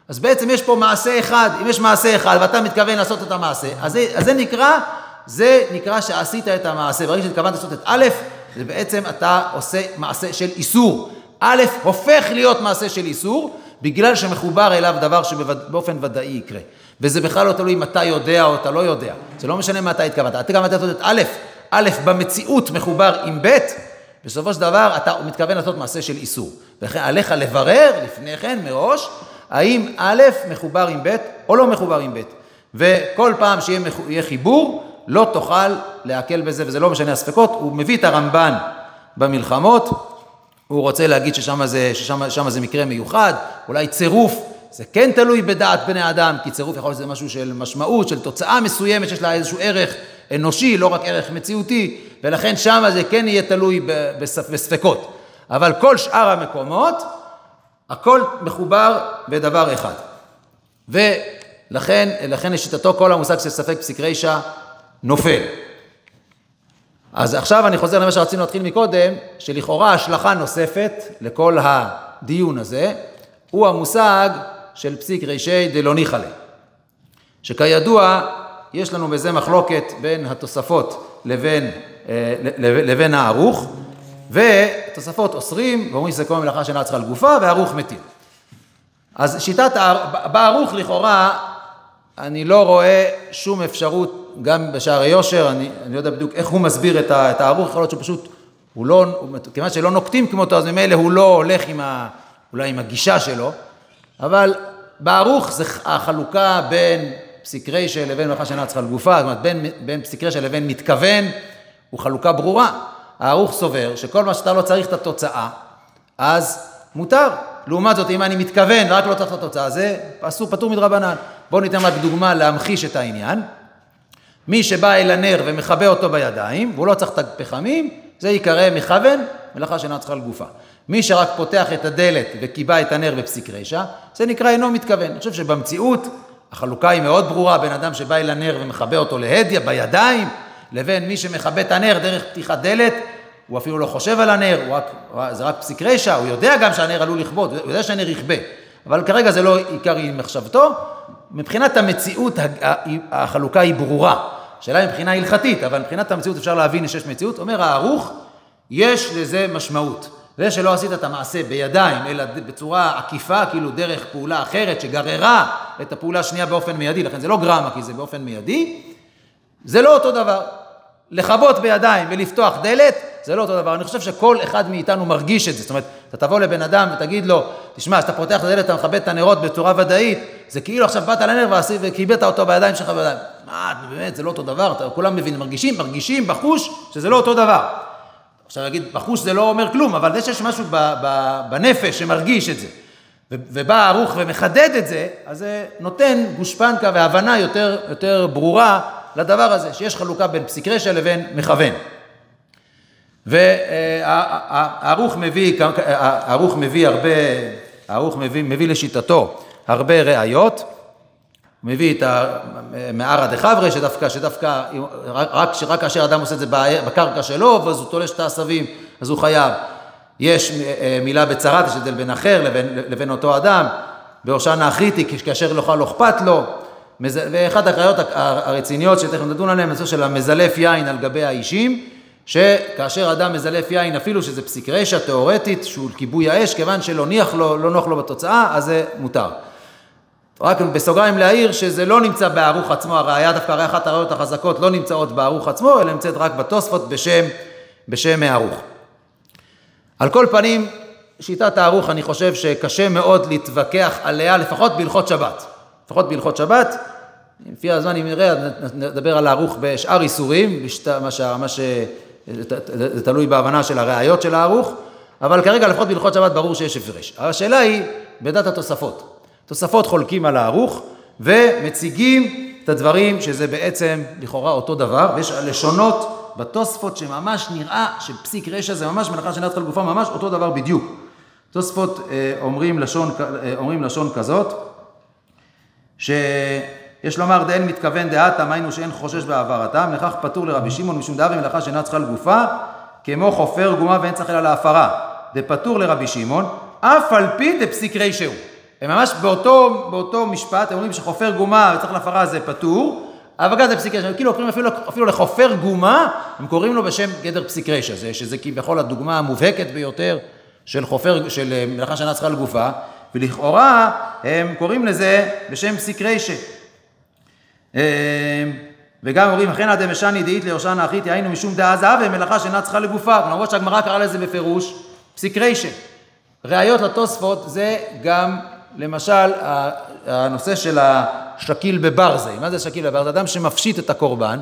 Speaker 1: אז בעצם יש פה מעשה אחד, אם יש מעשה אחד ואתה מתכוון לעשות את המעשה, אז זה, אז זה נקרא, זה נקרא שעשית את המעשה. ברגע שהתכוונת לעשות את א', זה בעצם אתה עושה מעשה של איסור. א', הופך להיות מעשה של איסור, בגלל שמחובר אליו דבר שבאופן ודאי יקרה. וזה בכלל לא תלוי אם אתה יודע או אתה לא יודע. זה לא משנה מה אתה התכוונת. אתה התכוונת לעשות את א', א', במציאות מחובר עם ב', בסופו של דבר אתה מתכוון לעשות מעשה של איסור. ולכן עליך לברר לפני כן, מראש, האם א' מחובר עם ב' או לא מחובר עם ב'. וכל פעם שיהיה חיבור, לא תוכל להקל בזה, וזה לא משנה הספקות. הוא מביא את הרמב"ן במלחמות, הוא רוצה להגיד ששם זה, ששם זה מקרה מיוחד, אולי צירוף, זה כן תלוי בדעת בני אדם, כי צירוף יכול להיות שזה משהו של משמעות, של תוצאה מסוימת שיש לה איזשהו ערך אנושי, לא רק ערך מציאותי, ולכן שם זה כן יהיה תלוי בספקות. אבל כל שאר המקומות, הכל מחובר בדבר אחד. ולכן לשיטתו כל המושג של ספק פסיק רישא נופל. אז עכשיו אני חוזר למה שרצינו להתחיל מקודם, שלכאורה השלכה נוספת לכל הדיון הזה, הוא המושג של פסיק רישי דלא ניחלה. שכידוע, יש לנו בזה מחלוקת בין התוספות לבין, אה, לבין הערוך, ותוספות אוסרים, ואומרים שזה כל מלאכה שאינה צריכה לגופה, והערוך מתיר. אז שיטת, בערוך לכאורה, אני לא רואה שום אפשרות גם בשערי יושר, אני, אני לא יודע בדיוק איך הוא מסביר את, ה, את הערוך, יכול להיות שהוא פשוט, הוא לא, הוא, כיוון שלא נוקטים כמותו, אז ממילא הוא לא הולך עם ה, אולי עם הגישה שלו, אבל בערוך זה החלוקה בין פסיק רישא לבין מלאכה שאינה צריכה לגופה, זאת אומרת בין, בין פסיק רישא לבין מתכוון, הוא חלוקה ברורה. הערוך סובר שכל מה שאתה לא צריך את התוצאה, אז מותר. לעומת זאת, אם אני מתכוון ורק לא צריך את התוצאה, זה אסור, פטור מדרבנן. בואו ניתן רק דוגמה להמחיש את העניין. מי שבא אל הנר ומכבה אותו בידיים, והוא לא צריך את הפחמים, זה ייקרא מכוון, מלאכה שאינה צריכה לגופה. מי שרק פותח את הדלת וכיבה את הנר בפסיק רשע, זה נקרא אינו מתכוון. אני חושב שבמציאות החלוקה היא מאוד ברורה בין אדם שבא אל הנר ומכבה אותו להדיא בידיים, לבין מי שמכבה את הנר דרך פתיחת דלת, הוא אפילו לא חושב על הנר, רק, זה רק פסיק רשע, הוא יודע גם שהנר עלול לכבות, הוא יודע שהנר יכבה, אבל כרגע זה לא עיקר מחשבתו. מבחינת המציאות החלוקה היא ברורה. השאלה מבחינה הלכתית, אבל מבחינת המציאות אפשר להבין שיש מציאות. אומר הערוך, יש לזה משמעות. זה שלא עשית את המעשה בידיים, אלא בצורה עקיפה, כאילו דרך פעולה אחרת שגררה את הפעולה השנייה באופן מיידי, לכן זה לא גרמה, כי זה באופן מיידי, זה לא אותו דבר. לכבות בידיים ולפתוח דלת, זה לא אותו דבר. אני חושב שכל אחד מאיתנו מרגיש את זה. זאת אומרת, אתה תבוא לבן אדם ותגיד לו, תשמע, כשאתה פותח את הדלת, אתה מכבד את הנרות בצורה ודאית, זה כאילו עכשיו באת לנר וקיבלת אותו בידיים שלך בידיים. מה, באמת, זה לא אותו דבר, אתה, כולם מבינים, מרגישים, מרגישים בחוש שזה לא אותו דבר. עכשיו להגיד, בחוש זה לא אומר כלום, אבל זה שיש משהו ב, ב, בנפש שמרגיש את זה, ובא ערוך ומחדד את זה, אז זה נותן גושפנקה והבנה יותר, יותר ברורה לדבר הזה, שיש חלוקה בין פסיק רשע לבין מכוון. והערוך מביא, הערוך מביא הרבה, הערוך מביא, מביא לשיטתו הרבה ראיות. מביא את המערא דחברי, שדווקא, שדווקא, רק, רק כאשר אדם עושה את זה בקרקע שלו, ואז הוא תולש את העשבים, אז הוא חייב. יש אה, מילה בצרת, יש הבדל בין אחר לבין, לבין אותו אדם, בהושענא אחריתי, כאשר לא לא אכפת לו. ואחת הקריאות הרציניות שתכף נדון עליהן, הנושא של המזלף יין על גבי האישים, שכאשר אדם מזלף יין, אפילו שזה פסיק רשע תיאורטית, שהוא כיבוי האש, כיוון שלא ניח לו, לא נוח לו בתוצאה, אז זה מותר. רק בסוגריים להעיר שזה לא נמצא בערוך עצמו, הראייה דווקא הרי אחת הראיות החזקות לא נמצאות בערוך עצמו, אלא נמצאת רק בתוספות בשם, בשם הערוך. על כל פנים, שיטת הערוך אני חושב שקשה מאוד להתווכח עליה, לפחות בהלכות שבת. לפחות בהלכות שבת, לפי הזמן אם נראה, נדבר על הערוך בשאר איסורים, בשת, מה, ש, מה. זה תלוי בהבנה של הראיות של הערוך, אבל כרגע לפחות בהלכות שבת ברור שיש הפרש. השאלה היא בדת התוספות. תוספות חולקים על הערוך ומציגים את הדברים שזה בעצם לכאורה אותו דבר, ויש לשונות בתוספות שממש נראה שפסיק רשע זה ממש מלאכה שנצחה לגופה ממש אותו דבר בדיוק. תוספות אה, אומרים לשון, אה, אומרים לשון כזאת, שיש לומר דאין מתכוון דעתם, היינו שאין חושש בהעברתם, לכך פטור לרבי שמעון משום דאבי מלאכה שאינה צריכה לגופה, כמו חופר גומה ואין צריך אלא להפרה. דפטור לרבי שמעון, אף על פי דפסיק רישהו. הם ממש באותו, באותו משפט, הם אומרים שחופר גומה וצריך להפרה זה פטור, אבל גם זה פסיק רשע, כאילו קוראים אפילו, אפילו לחופר גומה, הם קוראים לו בשם גדר פסיק רשע, זה, שזה כביכול הדוגמה המובהקת ביותר של חופר, של מלאכה שאינה צריכה לגופה, ולכאורה הם קוראים לזה בשם פסיק. אה, וגם אומרים, אכן עד משני דאית ליושענא אחית, היינו משום דעה זהב, ומלאכה שאינה צריכה לגופה, למרות שהגמרא קראה לזה בפירוש פסיק. ראיות לתוספות זה גם למשל, הנושא של השקיל בברזי. מה זה שקיל בברזי? אדם שמפשיט את הקורבן.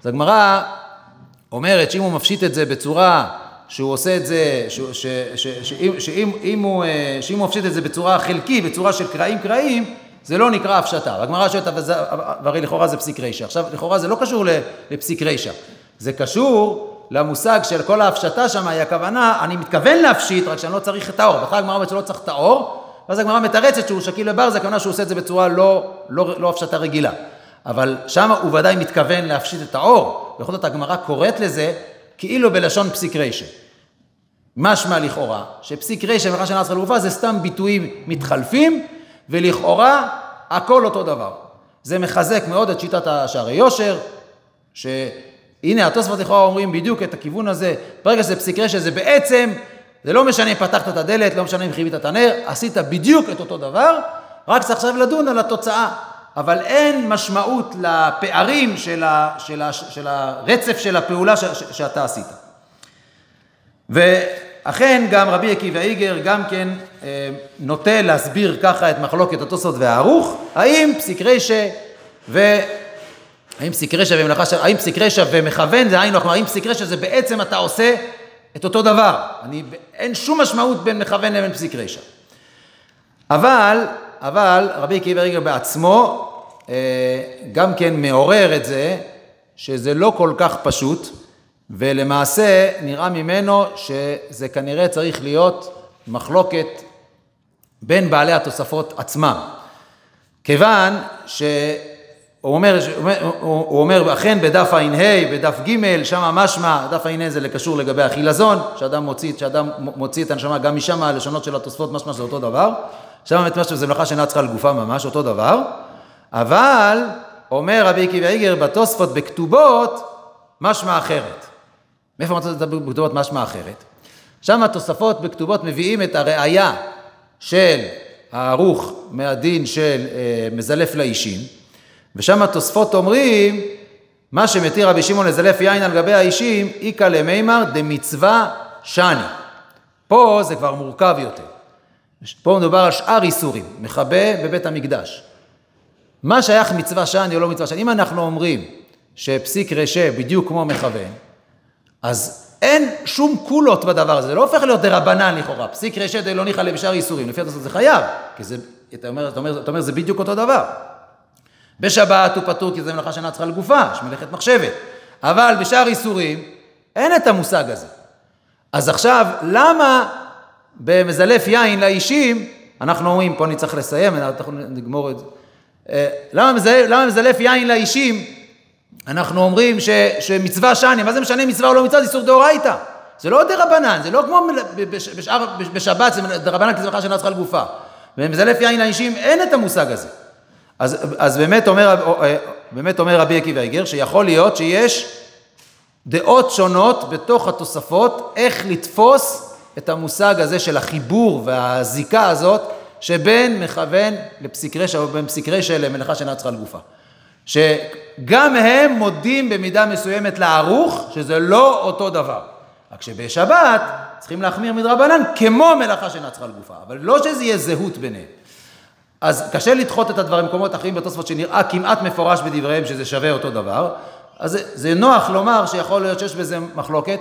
Speaker 1: אז הגמרא אומרת שאם הוא מפשיט את זה בצורה שהוא עושה את זה, שאם הוא, שאם הוא מפשיט את זה בצורה חלקי, בצורה של קרעים קרעים, זה לא נקרא הפשטה. הגמרא שואלת, והרי לכאורה זה פסיק רישא. עכשיו, לכאורה זה לא קשור לפסיק רישא. זה קשור למושג של כל ההפשטה שם, היא הכוונה, אני מתכוון להפשיט, רק שאני לא צריך את האור. בכלל הגמרא אומרת שלא צריך את האור, ואז הגמרא מתרצת שהוא שקיל לבר, זה הכוונה שהוא עושה את זה בצורה לא, לא, לא הפשטה רגילה. אבל שם הוא ודאי מתכוון להפשיט את האור. בכל זאת הגמרא קוראת לזה כאילו בלשון פסיק רישא. משמע לכאורה, שפסיק רישא שאינה צריכה לגופה זה סתם ביטויים מתחלפים, ולכאורה הכל אותו דבר. זה מחזק מאוד את שיטת השערי יושר, שהנה התוספות לכאורה אומרים בדיוק את הכיוון הזה, ברגע שזה פסיק רשע זה בעצם זה לא משנה אם פתחת את הדלת, לא משנה אם חיבית את הנר, עשית בדיוק את אותו דבר, רק צריך עכשיו לדון על התוצאה. אבל אין משמעות לפערים של, ה, של, ה, של הרצף של הפעולה ש, ש, שאתה עשית. ואכן גם רבי עקיבא איגר גם כן נוטה להסביר ככה את מחלוקת התוספות והערוך, האם פסיק רשע ו... האם פסיק רשע ומלאכה, האם פסיק רשע ומכוון, זה היינו, האם פסיק רשע זה בעצם אתה עושה את אותו דבר. אני, אין שום משמעות בין מכוון לבין פסיק רשע. אבל, אבל רבי עקיבא רגע בעצמו אה, גם כן מעורר את זה שזה לא כל כך פשוט, ולמעשה נראה ממנו שזה כנראה צריך להיות מחלוקת בין בעלי התוספות עצמם. כיוון ש... הוא אומר, הוא אומר, אכן בדף ע"ה, בדף ג', שם משמע, דף ע"ה זה קשור לגבי החילזון, שאדם מוציא, שאדם מוציא את הנשמה, גם משם הלשונות של התוספות, משמע זה אותו דבר. שם באמת משמע שזה מלאכה שאינה צריכה לגופה ממש, אותו דבר. אבל, אומר רבי עקיבא איגר, בתוספות בכתובות, משמע אחרת. מאיפה מצאת את בכתובות משמע אחרת? שם התוספות בכתובות מביאים את הראייה של הערוך מהדין של אה, מזלף לאישים. ושם התוספות אומרים, מה שמתיר רבי שמעון לזלף יין על גבי האישים, איכא למימר דמצווה שני. פה זה כבר מורכב יותר. פה מדובר על שאר איסורים, מכבה בבית המקדש. מה שייך מצווה שני או לא מצווה שני? אם אנחנו אומרים שפסיק רשע בדיוק כמו מכוון, אז אין שום קולות בדבר הזה, זה לא הופך להיות דרבנן לכאורה, פסיק רשע דלא ניחא לבשאר איסורים, לפי התוספות זה חייב, כי זה, אתה אומר, אתה אומר, אתה אומר, זה בדיוק אותו דבר. בשבת הוא פטור כי זה מלאכה שאינה צריכה לגופה, יש מלאכת מחשבת. אבל בשאר איסורים אין את המושג הזה. אז עכשיו, למה במזלף יין לאישים, אנחנו אומרים, פה אני צריך לסיים, אנחנו נגמור את זה. אה, למה למה מזלף יין לאישים, אנחנו אומרים ש, שמצווה שני, מה זה משנה מצווה או לא מצווה? זה איסור דאורייתא. זה לא דה רבנן, זה לא כמו בשאר, בשבת, זה דה רבנן כי זה ברכה שאינה צריכה לגופה. במזלף יין לאישים אין את המושג הזה. אז, אז באמת, אומר, אה, באמת אומר רבי עקיבא איגר, שיכול להיות שיש דעות שונות בתוך התוספות, איך לתפוס את המושג הזה של החיבור והזיקה הזאת שבין מכוון לפסיק רשע או בין פסיק רשע למלאכה שאינה צריכה לגופה. שגם הם מודים במידה מסוימת לערוך, שזה לא אותו דבר. רק שבשבת צריכים להחמיר מדרבנן כמו מלאכה שאינה צריכה לגופה, אבל לא שזה יהיה זהות ביניהם. אז קשה לדחות את הדברים במקומות אחרים בתוספות שנראה כמעט מפורש בדבריהם שזה שווה אותו דבר, אז זה, זה נוח לומר שיכול להיות שיש בזה מחלוקת.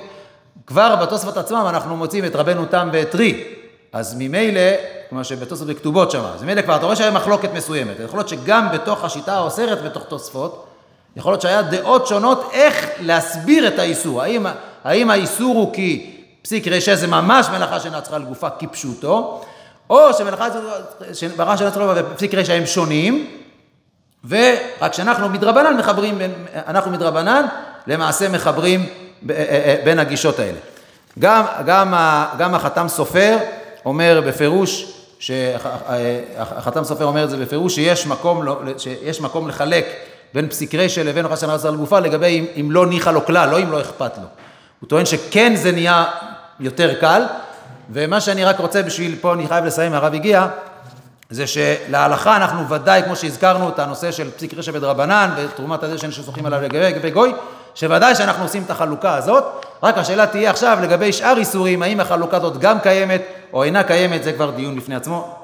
Speaker 1: כבר בתוספות עצמם אנחנו מוצאים את רבנו תם ואת רי, אז ממילא, כמו שבתוספות בכתובות שם, אז ממילא כבר אתה רואה שהיה מחלוקת מסוימת. יכול להיות שגם בתוך השיטה האוסרת בתוך תוספות, יכול להיות שהיה דעות שונות איך להסביר את האיסור. האם, האם האיסור הוא כי פסיק רשע זה ממש מלאכה שאינה צריכה לגופה כפשוטו, או שמלאכה שאינה צריכה לגופה ופסיק רשע הם שונים, ורק שאנחנו מדרבנן מחברים, אנחנו מדרבנן למעשה מחברים אה, אה, אה, בין הגישות האלה. גם, גם, גם החתם סופר אומר בפירוש, החתם סופר אומר את זה בפירוש, שיש מקום, שיש מקום לחלק בין פסיק רשע לבין אוכל שנה על גופה לגבי אם, אם לא ניחא לו כלל, לא אם לא אכפת לו. הוא טוען שכן זה נהיה יותר קל, ומה שאני רק רוצה בשביל, פה אני חייב לסיים, הרב הגיע, זה שלהלכה אנחנו ודאי, כמו שהזכרנו את הנושא של פסיק רשע ודרבנן ותרומת הדשן ששוחים עליו לגבי גוי, שוודאי שאנחנו עושים את החלוקה הזאת, רק השאלה תהיה עכשיו לגבי שאר איסורים, האם החלוקה הזאת גם קיימת או אינה קיימת, זה כבר דיון בפני עצמו.